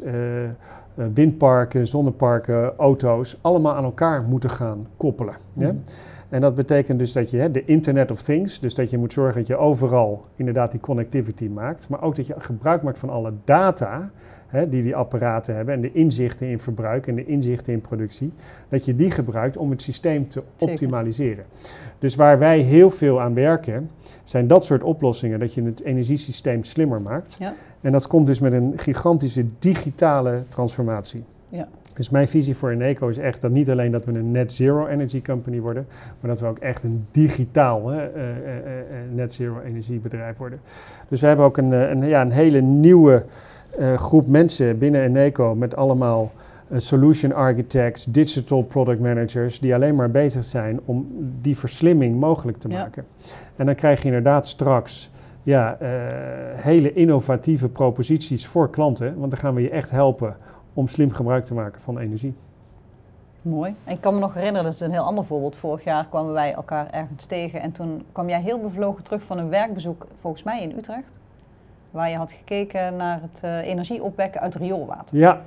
[SPEAKER 3] windparken, zonneparken, auto's, allemaal aan elkaar moeten gaan koppelen. Ja? En dat betekent dus dat je hè, de Internet of Things, dus dat je moet zorgen dat je overal inderdaad die connectivity maakt, maar ook dat je gebruik maakt van alle data hè, die die apparaten hebben en de inzichten in verbruik en de inzichten in productie, dat je die gebruikt om het systeem te optimaliseren. Dus waar wij heel veel aan werken, zijn dat soort oplossingen, dat je het energiesysteem slimmer maakt. Ja. En dat komt dus met een gigantische digitale transformatie. Ja. Dus mijn visie voor Eneco is echt dat niet alleen dat we een net zero energy company worden, maar dat we ook echt een digitaal hè, uh, uh, net zero energiebedrijf worden. Dus we hebben ook een, een, ja, een hele nieuwe groep mensen binnen Eneco met allemaal solution architects, digital product managers, die alleen maar bezig zijn om die verslimming mogelijk te maken. En dan krijg je inderdaad straks ja, hele innovatieve proposities voor klanten. Want dan gaan we je echt helpen om slim gebruik te maken van energie.
[SPEAKER 2] Mooi. En ik kan me nog herinneren, dat is een heel ander voorbeeld. Vorig jaar kwamen wij elkaar ergens tegen en toen kwam jij heel bevlogen terug van een werkbezoek, volgens mij in Utrecht. Waar je had gekeken naar het uh, energie opwekken uit rioolwater. Ja.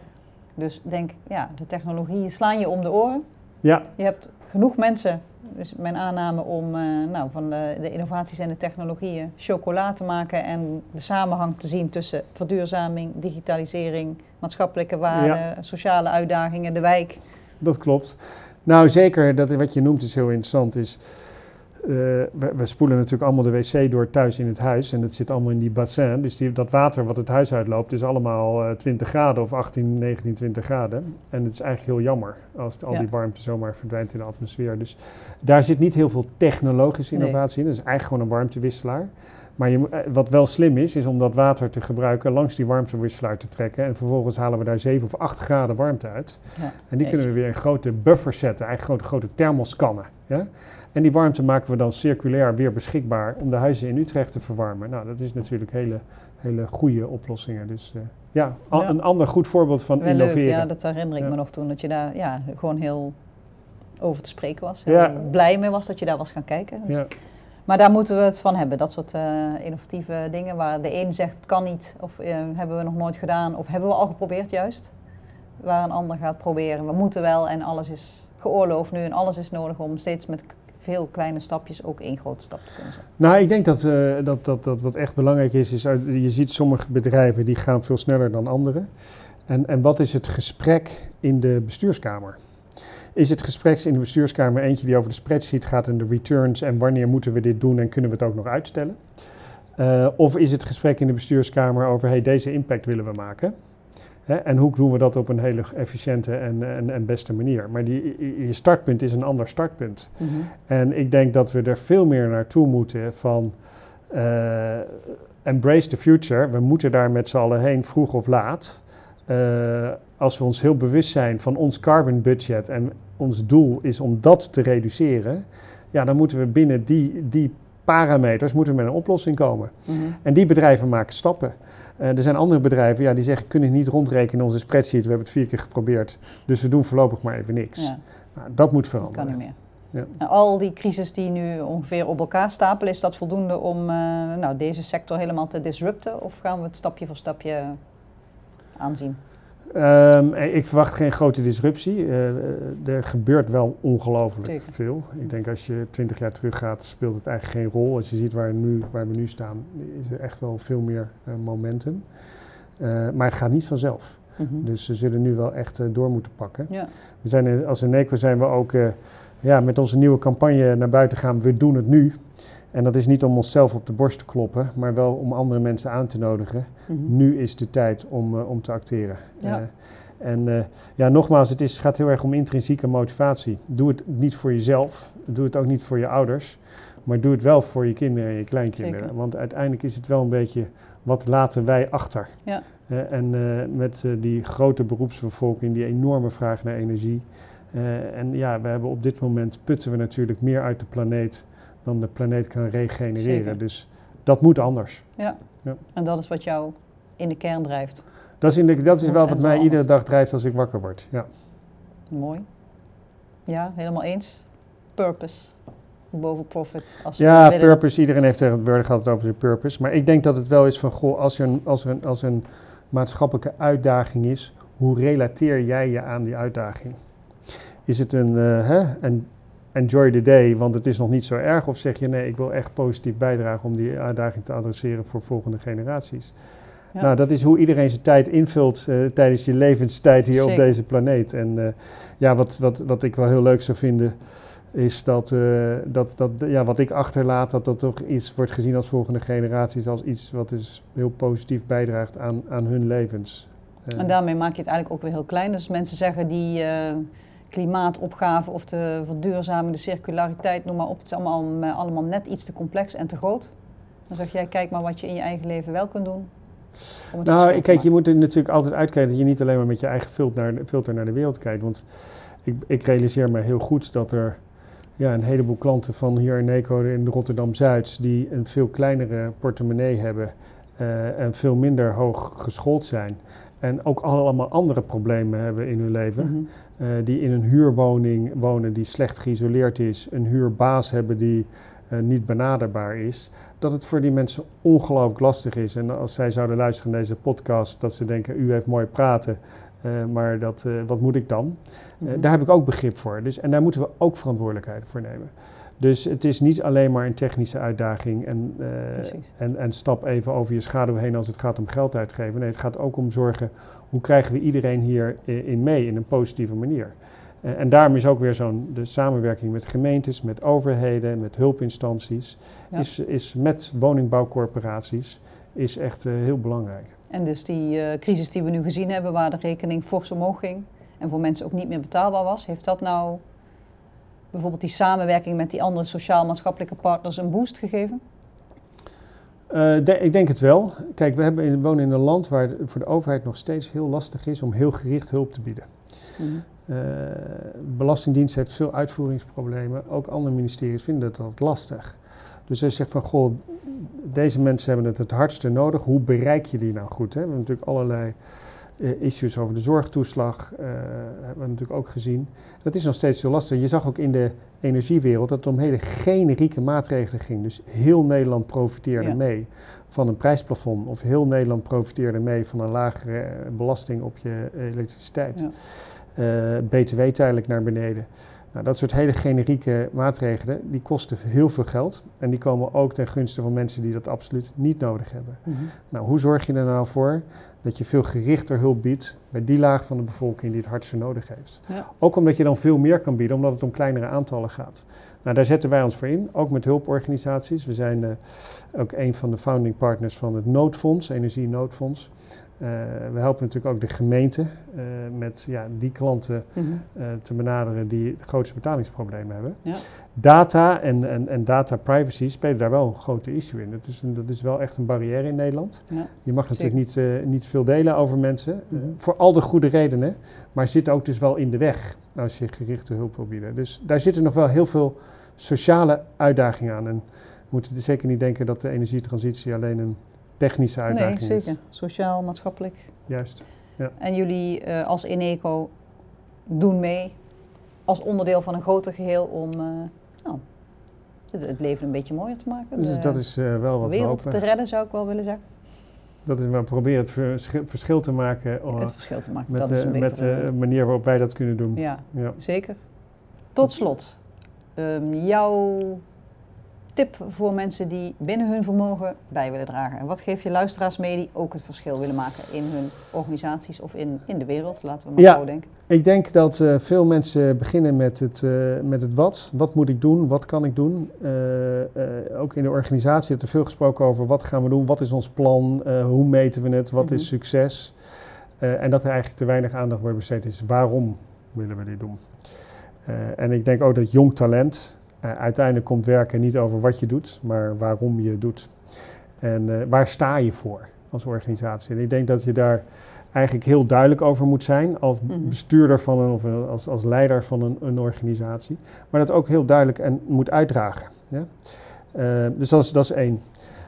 [SPEAKER 2] Dus denk, ja, de technologieën slaan je om de oren. Ja. Je hebt genoeg mensen dus mijn aanname om uh, nou, van de, de, innovaties en de technologieën chocola te maken en de samenhang te zien tussen verduurzaming, digitalisering, maatschappelijke waarden, sociale uitdagingen, de wijk.
[SPEAKER 3] Dat klopt. Nou, zeker dat wat je noemt is heel interessant. Is, we, we, spoelen natuurlijk allemaal de wc door thuis in het huis en het zit allemaal in die bassin. Dus die, dat water wat het huis uitloopt is allemaal uh, eh, 20 graden of 18, 19, 20 graden. En het is eigenlijk heel jammer als al die warmte zomaar verdwijnt in de atmosfeer. Dus daar zit niet heel veel technologische innovatie in. Dat is eigenlijk gewoon een warmtewisselaar. Maar je, eh, wat wel slim is, is om dat water te gebruiken langs die warmtewisselaar te trekken. En vervolgens halen we daar 7 of 8 graden warmte uit. Ja, en die kunnen we weer in grote buffers zetten, eigenlijk grote, grote thermoskannen. Ja? En die warmte maken we dan circulair weer beschikbaar om de huizen in Utrecht te verwarmen. Nou, dat is natuurlijk hele hele goede oplossingen. Dus eh, ja, a-
[SPEAKER 2] Ja.
[SPEAKER 3] een ander goed voorbeeld van
[SPEAKER 2] Wel leuk,
[SPEAKER 3] innoveren.
[SPEAKER 2] ja, dat herinner ik
[SPEAKER 3] Ja.
[SPEAKER 2] me nog toen. Dat je daar ja, gewoon heel over te spreken was.
[SPEAKER 3] Ja.
[SPEAKER 2] Blij mee was dat je daar was gaan kijken. Dus-
[SPEAKER 3] Ja.
[SPEAKER 2] Maar daar moeten we het van hebben. Dat soort eh, innovatieve dingen waar de een zegt het kan niet. Of eh, hebben we nog nooit gedaan. Of hebben we al geprobeerd juist. Waar een ander gaat proberen. We moeten wel en alles is geoorloofd nu. En alles is nodig om steeds met veel kleine stapjes ook één grote stap te kunnen zetten.
[SPEAKER 3] Nou, ik denk dat, eh, dat, dat, dat wat echt belangrijk is, is je ziet sommige bedrijven die gaan veel sneller dan anderen. En, en wat is het gesprek in de bestuurskamer? Is het gesprek in de bestuurskamer eentje die over de spreadsheet gaat en de returns en wanneer moeten we dit doen en kunnen we het ook nog uitstellen? Eh, of is het gesprek in de bestuurskamer over hey, deze impact willen we maken? Hè, en hoe doen we dat op een hele efficiënte en, en, en beste manier? Maar die, je startpunt is een ander startpunt. En ik denk dat we er veel meer naartoe moeten van eh, embrace the future. We moeten daar met z'n allen heen, vroeg of laat. Eh, als we ons heel bewust zijn van ons carbon budget en ons doel is om dat te reduceren, ja, dan moeten we binnen die, die parameters moeten we met een oplossing komen.
[SPEAKER 2] Mhm.
[SPEAKER 3] En die bedrijven maken stappen. Eh, er zijn andere bedrijven ja, die zeggen, kunnen niet rondrekenen in onze spreadsheet. We hebben het vier keer geprobeerd, dus we doen voorlopig maar even niks.
[SPEAKER 2] Ja,
[SPEAKER 3] Nou, dat moet
[SPEAKER 2] dat
[SPEAKER 3] veranderen.
[SPEAKER 2] kan niet meer.
[SPEAKER 3] Ja.
[SPEAKER 2] En al die crisis die nu ongeveer op elkaar stapelen, is dat voldoende om eh, nou, deze sector helemaal te disrupten? Of gaan we het stapje voor stapje aanzien?
[SPEAKER 3] Ehm, eh, ik verwacht geen grote disruptie. Eh, eh, er gebeurt wel ongelooflijk veel. Ik denk als je twintig jaar teruggaat, speelt het eigenlijk geen rol. Als je ziet waar, nu, waar we nu staan, is er echt wel veel meer eh, momentum. Maar het gaat niet vanzelf.
[SPEAKER 2] Mhm.
[SPEAKER 3] Dus we zullen nu wel echt door moeten pakken.
[SPEAKER 2] Ja.
[SPEAKER 3] We zijn, als Eneco zijn we ook ja, met onze nieuwe campagne naar buiten gaan. We doen het nu. En dat is niet om onszelf op de borst te kloppen, maar wel om andere mensen aan te nodigen
[SPEAKER 2] Mhm.
[SPEAKER 3] nu is de tijd om, eh, om te acteren.
[SPEAKER 2] Ja.
[SPEAKER 3] Eh, en eh, ja, nogmaals, het is, gaat heel erg om intrinsieke motivatie. Doe het niet voor jezelf, doe het ook niet voor je ouders, maar doe het wel voor je kinderen en je kleinkinderen.
[SPEAKER 2] Zeker.
[SPEAKER 3] Want uiteindelijk is het wel een beetje, wat laten wij achter?
[SPEAKER 2] Ja.
[SPEAKER 3] En met die grote beroepsbevolking, die enorme vraag naar energie. En ja, we hebben op dit moment putten we natuurlijk meer uit de planeet dan de planeet kan regenereren.
[SPEAKER 2] Zeker.
[SPEAKER 3] Dus dat moet anders.
[SPEAKER 2] En dat is wat jou in de kern drijft.
[SPEAKER 3] Dat is, in de, dat is wel wat mij iedere dag drijft als ik wakker word. Ja.
[SPEAKER 2] Mooi. Ja, helemaal eens. Purpose. Boven profit. Als
[SPEAKER 3] Ja, purpose. Iedereen heeft tegenwoordig altijd over zijn purpose. Maar ik denk dat het wel is van, goh, als er een, als er een, als er een maatschappelijke uitdaging is, hoe relateer jij je aan die uitdaging? Is het een, eh, hè, een enjoy the day, want het is nog niet zo erg? Of zeg je, nee, ik wil echt positief bijdragen om die uitdaging te adresseren voor volgende generaties?
[SPEAKER 2] Ja.
[SPEAKER 3] Nou, dat is hoe iedereen zijn tijd invult eh, tijdens je levenstijd hier op deze planeet. En eh, ja, wat, wat, wat ik wel heel leuk zou vinden, is dat, eh, dat, dat ja, wat ik achterlaat, dat dat toch iets wordt gezien als volgende generaties, als iets wat dus heel positief bijdraagt aan, aan hun levens.
[SPEAKER 2] En daarmee maak je het eigenlijk ook weer heel klein. Dus mensen zeggen die klimaatopgave of de verduurzaming, de circulariteit, noem maar op. Het is allemaal, eh, allemaal net iets te complex en te groot. Dan zeg jij, kijk maar wat je in je eigen leven wel kunt doen.
[SPEAKER 3] nou, kijk, je moet er natuurlijk altijd uitkijken dat je niet alleen maar met je eigen filter naar, de- filter naar de wereld kijkt. Want ik, ik realiseer me heel goed dat er ja, een heleboel klanten van hier in Eco in Rotterdam-Zuid, die een veel kleinere portemonnee hebben eh, en veel minder hoog geschoold zijn. En ook allemaal andere problemen hebben in hun leven.
[SPEAKER 2] Mhm.
[SPEAKER 3] eh, die in een huurwoning wonen die slecht geïsoleerd is, een huurbaas hebben die eh, niet benaderbaar is, dat het voor die mensen ongelooflijk lastig is. En als zij zouden luisteren naar deze podcast, dat ze denken, u heeft mooi praten, eh, maar dat, wat moet ik dan?
[SPEAKER 2] Mhm.
[SPEAKER 3] daar heb ik ook begrip voor. Dus, en daar moeten we ook verantwoordelijkheid voor nemen. Dus het is niet alleen maar een technische uitdaging en, eh, en, en stap even over je schaduw heen als het gaat om geld uitgeven. Nee, het gaat ook om zorgen hoe krijgen we iedereen hier i- in mee in een positieve manier. Eh, en daarom is ook weer zo'n de samenwerking met gemeentes, met overheden, met hulpinstanties,
[SPEAKER 2] Ja.
[SPEAKER 3] is, is met woningbouwcorporaties, is echt eh, heel belangrijk.
[SPEAKER 2] En dus die crisis die we nu gezien hebben, waar de rekening fors omhoog ging en voor mensen ook niet meer betaalbaar was, heeft dat nou bijvoorbeeld die samenwerking met die andere sociaal-maatschappelijke partners een boost gegeven?
[SPEAKER 3] Eh, de- ik denk het wel. Kijk, we hebben in, wonen in een land waar het voor de overheid nog steeds heel lastig is om heel gericht hulp te bieden. Eh, Belastingdienst heeft veel uitvoeringsproblemen. Ook andere ministeries vinden dat lastig. Dus als je zegt van, goh, deze mensen hebben het het hardste nodig. Hoe bereik je die nou goed? Hè? We hebben natuurlijk allerlei issues over de zorgtoeslag, uh, hebben we natuurlijk ook gezien. Dat is nog steeds heel lastig. Je zag ook in de energiewereld dat het om hele generieke maatregelen ging. Dus heel Nederland profiteerde
[SPEAKER 2] Ja.
[SPEAKER 3] mee van een prijsplafond. Of heel Nederland profiteerde mee van een lagere eh, belasting op je elektriciteit.
[SPEAKER 2] Ja.
[SPEAKER 3] Eh, BTW tijdelijk naar beneden. Nou, dat soort hele generieke maatregelen, die kosten heel veel geld. En die komen ook ten gunste van mensen die dat absoluut niet nodig hebben.
[SPEAKER 2] Mhm.
[SPEAKER 3] Nou, hoe zorg je er nou voor dat je veel gerichter hulp biedt bij die laag van de bevolking die het hardste nodig heeft?
[SPEAKER 2] Ja.
[SPEAKER 3] Ook omdat je dan veel meer kan bieden, omdat het om kleinere aantallen gaat. Nou, daar zetten wij ons voor in, ook met hulporganisaties. We zijn eh, ook een van de founding partners van het Noodfonds, Energie Noodfonds. Eh, we helpen natuurlijk ook de gemeente eh, met ja, die klanten
[SPEAKER 2] Mhm.
[SPEAKER 3] te benaderen die het grootste betalingsproblemen hebben.
[SPEAKER 2] Ja.
[SPEAKER 3] Data en, en, en data privacy spelen daar wel een grote issue in. Dat is, een- dat is wel echt een barrière in Nederland.
[SPEAKER 2] Ja.
[SPEAKER 3] Je mag natuurlijk niet, eh, niet veel delen over mensen, eh,
[SPEAKER 2] Mhm.
[SPEAKER 3] voor al de goede redenen, maar zit ook dus wel in de weg als je gerichte hulp wil bieden. Dus daar zitten nog wel heel veel sociale uitdagingen aan. En we moeten zeker niet denken dat de energietransitie alleen een technische
[SPEAKER 2] Nee,
[SPEAKER 3] uitdaging is.
[SPEAKER 2] zeker. Sociaal, maatschappelijk.
[SPEAKER 3] Juist.
[SPEAKER 2] En jullie eh, als Eneco doen mee als onderdeel van een groter geheel om nou, het, het leven een beetje mooier te maken.
[SPEAKER 3] Dus dat is eh, wel wat we
[SPEAKER 2] wereld te redden, zou ik wel willen zeggen.
[SPEAKER 3] Dat is, we proberen het verschil, verschil te maken eh,
[SPEAKER 2] het verschil te maken.
[SPEAKER 3] met,
[SPEAKER 2] dat is
[SPEAKER 3] de,
[SPEAKER 2] een
[SPEAKER 3] met de manier waarop wij dat kunnen doen.
[SPEAKER 2] Ja,
[SPEAKER 3] Ja.
[SPEAKER 2] zeker. Tot slot, ehm, jouw tip voor mensen die binnen hun vermogen bij willen dragen. En wat geef je luisteraars mee die ook het verschil willen maken in hun organisaties of in, in de wereld, laten we maar
[SPEAKER 3] Ja.
[SPEAKER 2] zo denken.
[SPEAKER 3] Ik denk dat eh, veel mensen beginnen met het, eh, met het wat. Wat moet ik doen? Wat kan ik doen? Eh, ook in de organisatie wordt er veel gesproken over wat gaan we doen? Wat is ons plan? Hoe meten we het? Wat
[SPEAKER 2] Mhm.
[SPEAKER 3] is succes? Eh, en dat er eigenlijk te weinig aandacht wordt besteed is waarom willen we dit doen? En ik denk ook dat jong talent uiteindelijk komt werken niet over wat je doet, maar waarom je doet. En eh, waar sta je voor als organisatie? En ik denk dat je daar eigenlijk heel duidelijk over moet zijn als
[SPEAKER 2] Mhm.
[SPEAKER 3] bestuurder van een of als, als leider van een, een organisatie. Maar dat ook heel duidelijk en moet uitdragen. Ja? Eh, dus dat is, dat is één.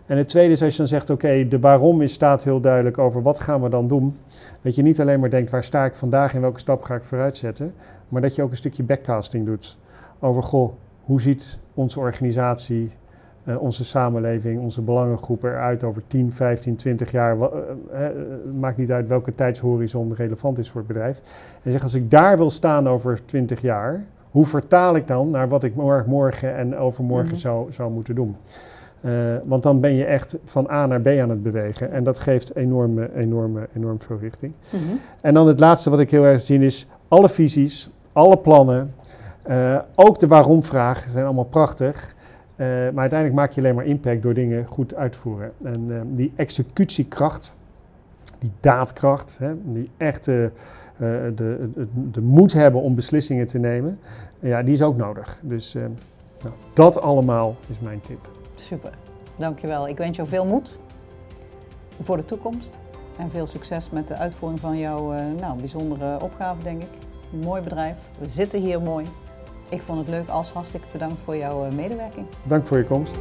[SPEAKER 3] En het tweede is als je dan zegt, oké, de waarom is, staat heel duidelijk over wat gaan we dan doen. Dat je niet alleen maar denkt, waar sta ik vandaag en welke stap ga ik vooruit zetten. Maar dat je ook een stukje backcasting doet. Over, goh, hoe ziet onze organisatie, eh, onze samenleving, onze belangengroepen eruit over 10, 15, 20 jaar. Het maakt niet uit welke tijdshorizon relevant is voor het bedrijf. En zeg, als ik daar wil staan over 20 jaar, hoe vertaal ik dan naar wat ik mor- morgen en overmorgen
[SPEAKER 2] Mhm.
[SPEAKER 3] zou, zou moeten doen? Want dan ben je echt van A naar B aan het bewegen. En dat geeft enorme, enorme, enorm veel richting.
[SPEAKER 2] Mhm.
[SPEAKER 3] En dan het laatste wat ik heel erg zie is alle visies, alle plannen, eh, ook de waarom-vraag zijn allemaal prachtig. Eh, maar uiteindelijk maak je alleen maar impact door dingen goed uit te voeren. En eh, die executiekracht, die daadkracht, hè, die echte de, de, de moed hebben om beslissingen te nemen, ja, die is ook nodig. Dus nou, dat allemaal is mijn tip.
[SPEAKER 2] Super, dankjewel. Ik wens jou veel moed voor de toekomst. En veel succes met de uitvoering van jouw nou, bijzondere opgave, denk ik. Mooi bedrijf. We zitten hier mooi. Ik vond het leuk. Als hartstikke bedankt voor jouw eh, medewerking.
[SPEAKER 3] Dank voor je komst.